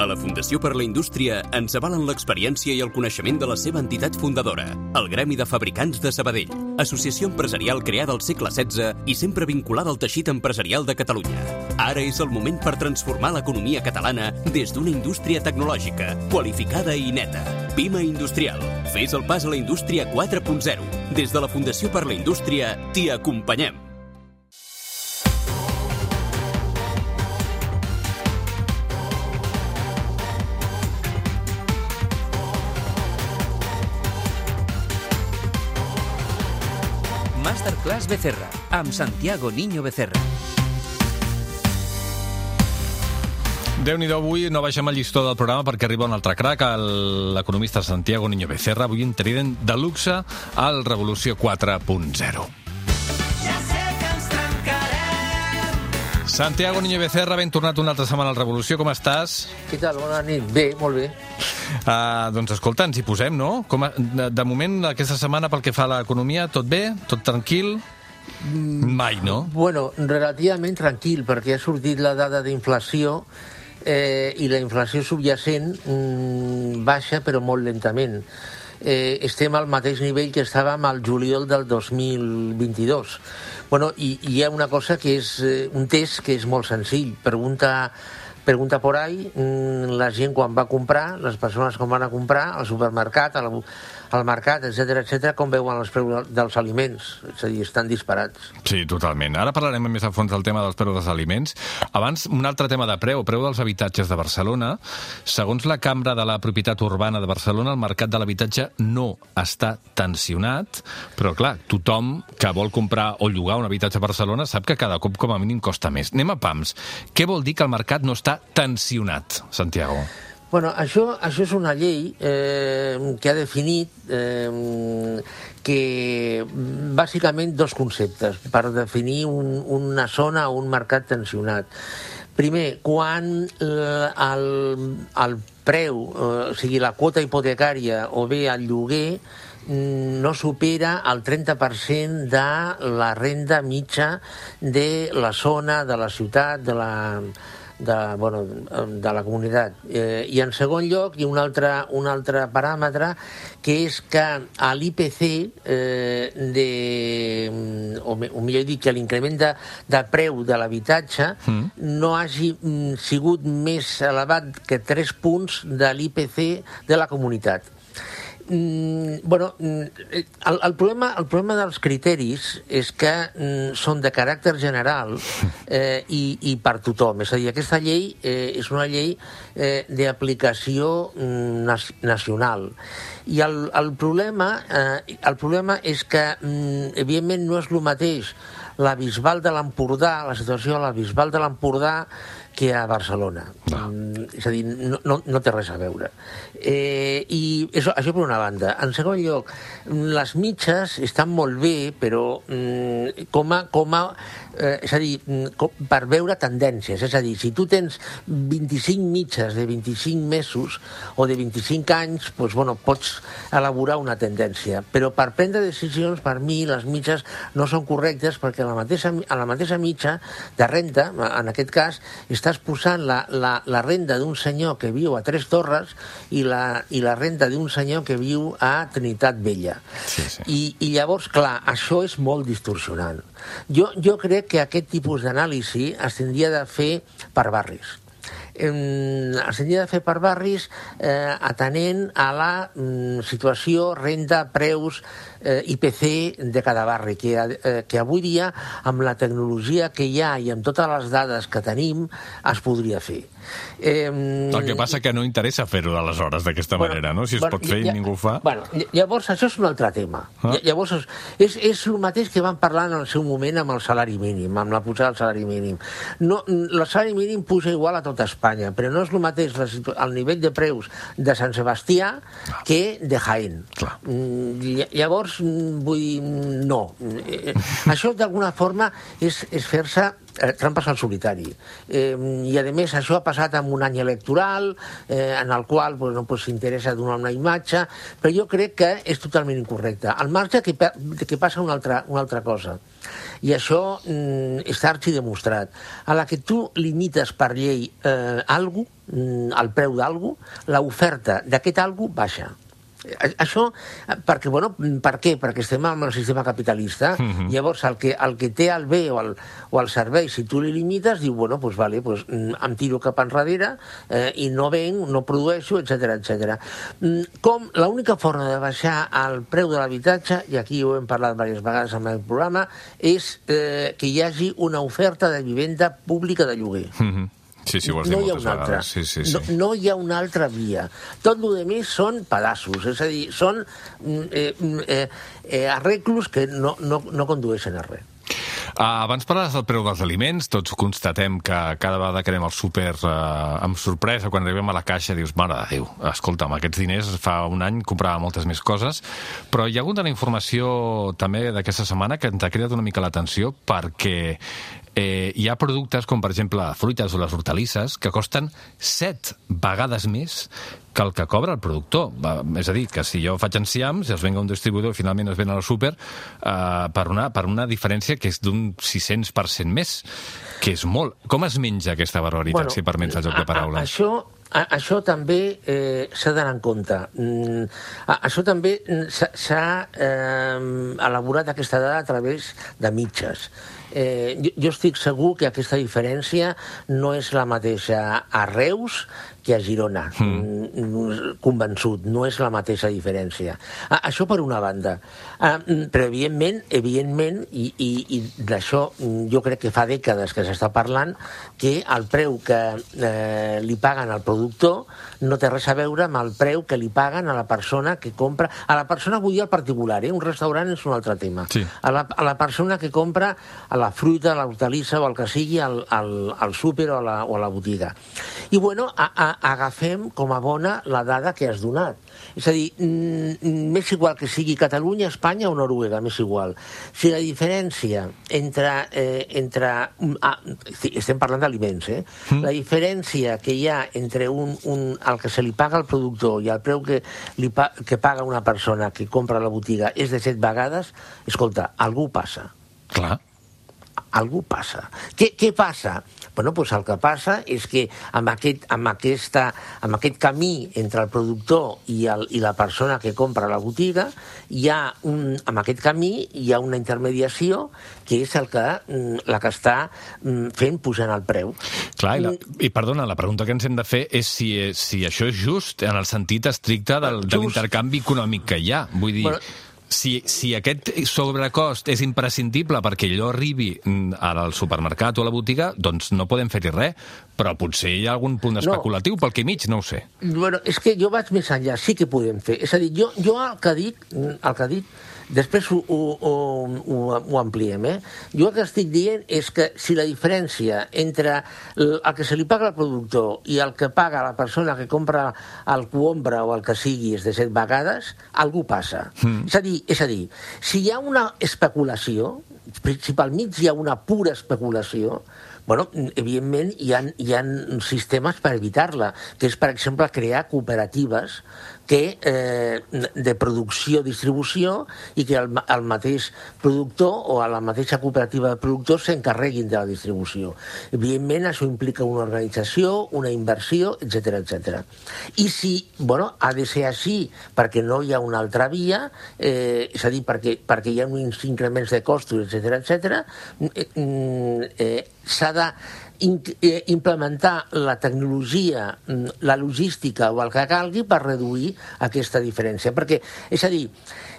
A la Fundació per la Indústria ens avalen l'experiència i el coneixement de la seva entitat fundadora, el Gremi de Fabricants de Sabadell, associació empresarial creada al segle XVI i sempre vinculada al teixit empresarial de Catalunya. Ara és el moment per transformar l'economia catalana des d'una indústria tecnològica, qualificada i neta. Pima Industrial. Fes el pas a la indústria 4.0. Des de la Fundació per la Indústria t'hi acompanyem. Masterclass Becerra, amb Santiago Niño Becerra. déu nhi avui no baixem el llistó del programa perquè arriba un altre crac, l'economista Santiago Niño Becerra, avui en trident de luxe al Revolució 4.0. Santiago Niño Becerra, ben tornat una altra setmana al Revolució, com estàs? Què tal? Bona nit. Bé, molt bé. Uh, doncs escolta, ens hi posem, no? Com a, de, moment, aquesta setmana, pel que fa a l'economia, tot bé? Tot tranquil? Mai, no? Bueno, relativament tranquil, perquè ha sortit la dada d'inflació eh, i la inflació subjacent mm, baixa, però molt lentament. Eh, estem al mateix nivell que estàvem al juliol del 2022. Bueno, i, i hi ha una cosa que és eh, un test que és molt senzill. Pregunta, pregunta por ahí, mm, la gent quan va comprar, les persones quan van a comprar al supermercat, al, al mercat, etc etc, com veuen els preus dels aliments. És a dir, estan disparats. Sí, totalment. Ara parlarem més a fons del tema dels preus dels aliments. Abans, un altre tema de preu, preu dels habitatges de Barcelona. Segons la Cambra de la Propietat Urbana de Barcelona, el mercat de l'habitatge no està tensionat, però clar, tothom que vol comprar o llogar un habitatge a Barcelona sap que cada cop com a mínim costa més. Anem a pams. Què vol dir que el mercat no està tensionat, Santiago? Bueno, això, això és una llei eh, que ha definit eh, que bàsicament dos conceptes per definir un, una zona o un mercat tensionat. Primer, quan eh, el, el preu, eh, o sigui, la quota hipotecària o bé el lloguer, mm, no supera el 30% de la renda mitja de la zona, de la ciutat, de la, de, bueno, de la comunitat. Eh, I en segon lloc hi ha un altre, un altre paràmetre que és que a l'IPC eh, de, o, o millor dit que l'increment de, de preu de l'habitatge mm. no hagi mm, sigut més elevat que 3 punts de l'IPC de la comunitat. Mm, bueno, mm, el, el, problema, el problema dels criteris és que mm, són de caràcter general eh, i, i per tothom. És a dir, aquesta llei eh, és una llei eh, d'aplicació mm, nacional. I el, el, problema, eh, el problema és que, mm, evidentment, no és el mateix la Bisbal de l'Empordà, la situació a la Bisbal de l'Empordà, que a Barcelona. Mm, és a dir, no, no, no té res a veure. Eh, I això, això per una banda. En segon lloc, les mitges estan molt bé, però mm, com a... Com a eh, és a dir, mm, com, per veure tendències. És a dir, si tu tens 25 mitges de 25 mesos o de 25 anys, doncs, bueno, pots elaborar una tendència. Però per prendre decisions, per mi, les mitges no són correctes perquè a la mateixa, a la mateixa mitja de renta, en aquest cas, estàs posant la, la, la renda d'un senyor que viu a Tres Torres i la, i la renda d'un senyor que viu a Trinitat Vella. Sí, sí. I, I llavors, clar, això és molt distorsionant. Jo, jo crec que aquest tipus d'anàlisi es tindria de fer per barris. Em, es tindria de fer per barris eh, atenent a la mm, situació, renda, preus, eh, IPC de cada barri, que, eh, que avui dia, amb la tecnologia que hi ha i amb totes les dades que tenim, es podria fer. Eh, El que passa que no interessa fer-ho aleshores d'aquesta manera, no? Si es pot fer i ningú ho fa... Bueno, ll- llavors, això és un altre tema. Ah. Ah. Llavors, és, és, és el mateix que van parlar en el seu moment amb el salari mínim, amb la pujada del salari mínim. No, el salari mínim puja igual a tot Espanya, però no és el mateix el nivell de preus de Sant Sebastià que de Jaén. Clar. Mm, ll- Llavors, mm, vull dir, no. Eh, eh, Això, d'alguna forma, és, és fer-se trampes al solitari. Eh, I, a més, això ha passat en un any electoral, eh, en el qual pues, no pues, s'interessa donar una imatge, però jo crec que és totalment incorrecte. Al marge que, que passa una altra, una altra cosa, i això mm, està arxidemostrat. A la que tu limites per llei eh, algú, mm, el preu d'algú, l'oferta d'aquest algú baixa. Això, perquè, bueno, per què? Perquè estem en el sistema capitalista. Uh -huh. Llavors, el que, el que té el bé o el, o el servei, si tu li limites, diu, bueno, pues vale, pues, em tiro cap enrere eh, i no venc, no produeixo, etc etc. Com l'única forma de baixar el preu de l'habitatge, i aquí ho hem parlat diverses vegades en el programa, és eh, que hi hagi una oferta de vivenda pública de lloguer. Uh -huh Sí, sí, ho has dit no hi ha una altra. Sí, sí, sí. No, no hi ha una altra via. Tot el que més són pedaços, és a dir, són mm, eh, mm, eh, eh, arreglos que no, no, no condueixen a res. Abans parlaves del preu dels aliments, tots constatem que cada vegada que anem al súper uh, amb sorpresa, quan arribem a la caixa dius, mare de Déu, escolta'm, aquests diners fa un any comprava moltes més coses, però hi ha hagut una informació també d'aquesta setmana que ens ha creat una mica l'atenció perquè eh, hi ha productes com, per exemple, fruites o les hortalisses que costen set vegades més que el que cobra el productor. És a dir, que si jo faig enciams i els venga un distribuïdor i finalment es ven al súper eh, per, una, per una diferència que és d'un 600% més, que és molt. Com es menja aquesta barbaritat, bueno, si permets el joc de paraules? A, a, això a, això també eh, s'ha d'anar en compte. Mm, a, això també s'ha eh, elaborat aquesta dada a través de mitges eh, jo, jo estic segur que aquesta diferència no és la mateixa a Reus que a Girona, mm. convençut, no és la mateixa diferència. Ah, això per una banda. Ah, però, evidentment, evidentment i, i, i d'això jo crec que fa dècades que s'està parlant, que el preu que eh, li paguen al productor no té res a veure amb el preu que li paguen a la persona que compra... A la persona, vull dir, al particular, eh? un restaurant és un altre tema. Sí. A, la, a la persona que compra a la fruita, a l'hortalissa o el que sigui al, al, al súper o a la, o a la botiga. I, bueno, a, a, agafem com a bona la dada que has donat. És a dir, mm, m'és igual que sigui Catalunya, Espanya o Noruega, m'és igual. Si la diferència entre... Eh, entre ah, estem parlant d'aliments, eh? Mm. La diferència que hi ha entre un, un, el que se li paga al productor i el preu que, li pa, que paga una persona que compra a la botiga és de set vegades, escolta, algú passa. Clar. Algú passa. Què, què passa? Bueno, doncs el que passa és que amb aquest, amb aquesta, amb aquest camí entre el productor i, el, i la persona que compra la botiga, hi ha un, amb aquest camí hi ha una intermediació que és el que, mm, la que està mm, fent pujant el preu. Clar, i, la, i perdona, la pregunta que ens hem de fer és si, si això és just en el sentit estricte del, de l'intercanvi econòmic que hi ha. Vull dir... Bueno, si, si aquest sobrecost és imprescindible perquè allò arribi mm, al supermercat o a la botiga, doncs no podem fer-hi res, però potser hi ha algun punt especulatiu no. pel que mig, no ho sé. Bueno, és que jo vaig més enllà, sí que podem fer. És a dir, jo, jo el que dic, el que dic Després ho, ho, ho, ho ampliem. Eh? Jo el que estic dient és que si la diferència entre el que se li paga al productor i el que paga la persona que compra el coombra o el que sigui és de set vegades, algú passa. Mm. És, a dir, és a dir, si hi ha una especulació, si pel mig hi ha una pura especulació, bueno, evidentment hi ha, hi ha sistemes per evitar-la, que és, per exemple, crear cooperatives que, eh, de producció-distribució i que el, el mateix productor o a la mateixa cooperativa de productors s'encarreguin de la distribució. Evidentment, això implica una organització, una inversió, etc etc. I si, bueno, ha de ser així perquè no hi ha una altra via, eh, és a dir, perquè, perquè hi ha uns increments de costos, etc etc, eh, eh, s'ha de Eh, implementar la tecnologia, mm, la logística o el que calgui per reduir aquesta diferència. Perquè, és a dir,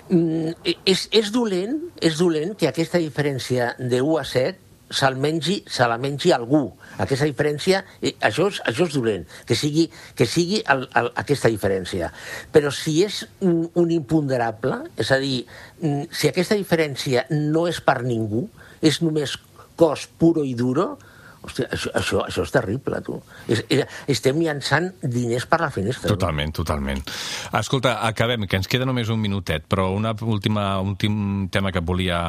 mm, és, és, dolent, és dolent que aquesta diferència de 1 a 7 se'l mengi, se la mengi algú. Aquesta diferència, eh, això és, això és dolent, que sigui, que sigui el, el, aquesta diferència. Però si és un, un imponderable, és a dir, mm, si aquesta diferència no és per ningú, és només cost puro i duro, Hòstia, això, això, això és terrible, tu. És, és, estem llançant diners per la finestra. Totalment, tu. totalment. Escolta, acabem, que ens queda només un minutet, però una última, últim tema que volia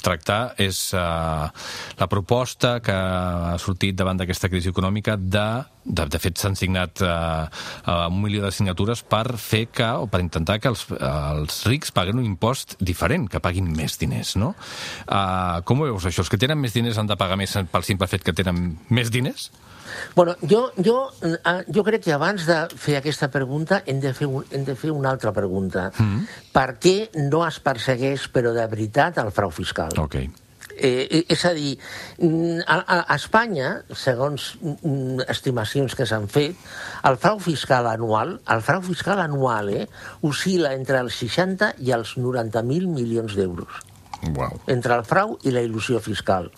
tractar és uh, la proposta que ha sortit davant d'aquesta crisi econòmica de, de, de fet s'han signat uh, uh, un milió de signatures per fer que, o per intentar que els, els rics paguen un impost diferent, que paguin més diners, no? Uh, com ho veus això? Els que tenen més diners han de pagar més pel simple fet que tenen més diners? Bueno, jo, jo, eh, jo crec que abans de fer aquesta pregunta hem de fer, un, hem de fer una altra pregunta. Mm -hmm. Per què no es persegueix, però de veritat, el frau fiscal? Ok. Eh, és a dir, mm, a, a Espanya, segons mm, estimacions que s'han fet, el frau fiscal anual, el frau fiscal anual eh, oscil·la entre els 60 i els 90.000 milions d'euros. Wow. Entre el frau i la il·lusió fiscal.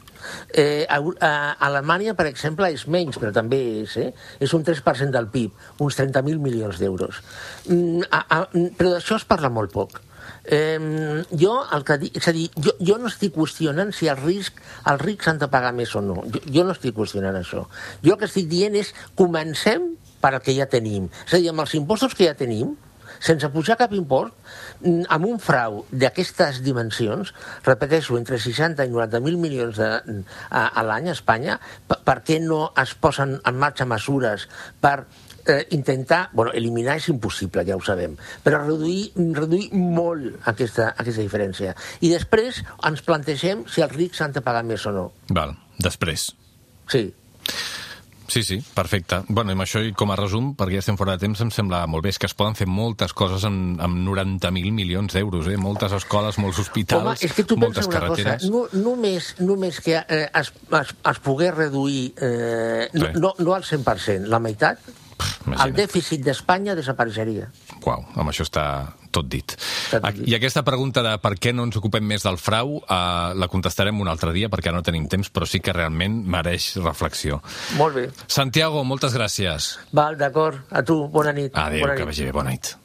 Eh, a, a Alemanya, per exemple, és menys, però també és, eh? és un 3% del PIB, uns 30.000 milions d'euros. Mm, però d'això es parla molt poc. Eh, jo, el que dic, és a dir, jo, jo no estic qüestionant si el risc, els rics han de pagar més o no. Jo, jo no estic qüestionant això. Jo el que estic dient és comencem per al que ja tenim. És a dir, amb els impostos que ja tenim, sense pujar cap import, mm, amb un frau d'aquestes dimensions, repeteixo, entre 60 i 90.000 milions de, a, a l'any a Espanya, per, per què no es posen en marxa mesures per eh, intentar, bueno, eliminar és impossible, ja ho sabem, però reduir, reduir molt aquesta, aquesta diferència. I després ens plantegem si els rics han de pagar més o no. Val, després. Sí. Sí, sí, perfecte. Bueno, amb això i com a resum, perquè ja estem fora de temps, em sembla molt bé, és que es poden fer moltes coses amb, amb 90.000 milions d'euros, eh? Moltes escoles, molts hospitals, Home, és que tu moltes una carreteres... Cosa, no, només, només que eh, es, es, es pogués reduir, eh, no, no, no al 100%, la meitat, Imagina't. el dèficit d'Espanya desapareixeria. Uau, amb això està tot dit. Tot dit. I aquesta pregunta de per què no ens ocupem més del frau eh, la contestarem un altre dia perquè no tenim temps, però sí que realment mereix reflexió. Molt bé. Santiago, moltes gràcies. Val, d'acord. A tu, bona nit. Adéu, bona que nit. vagi bé, bona nit.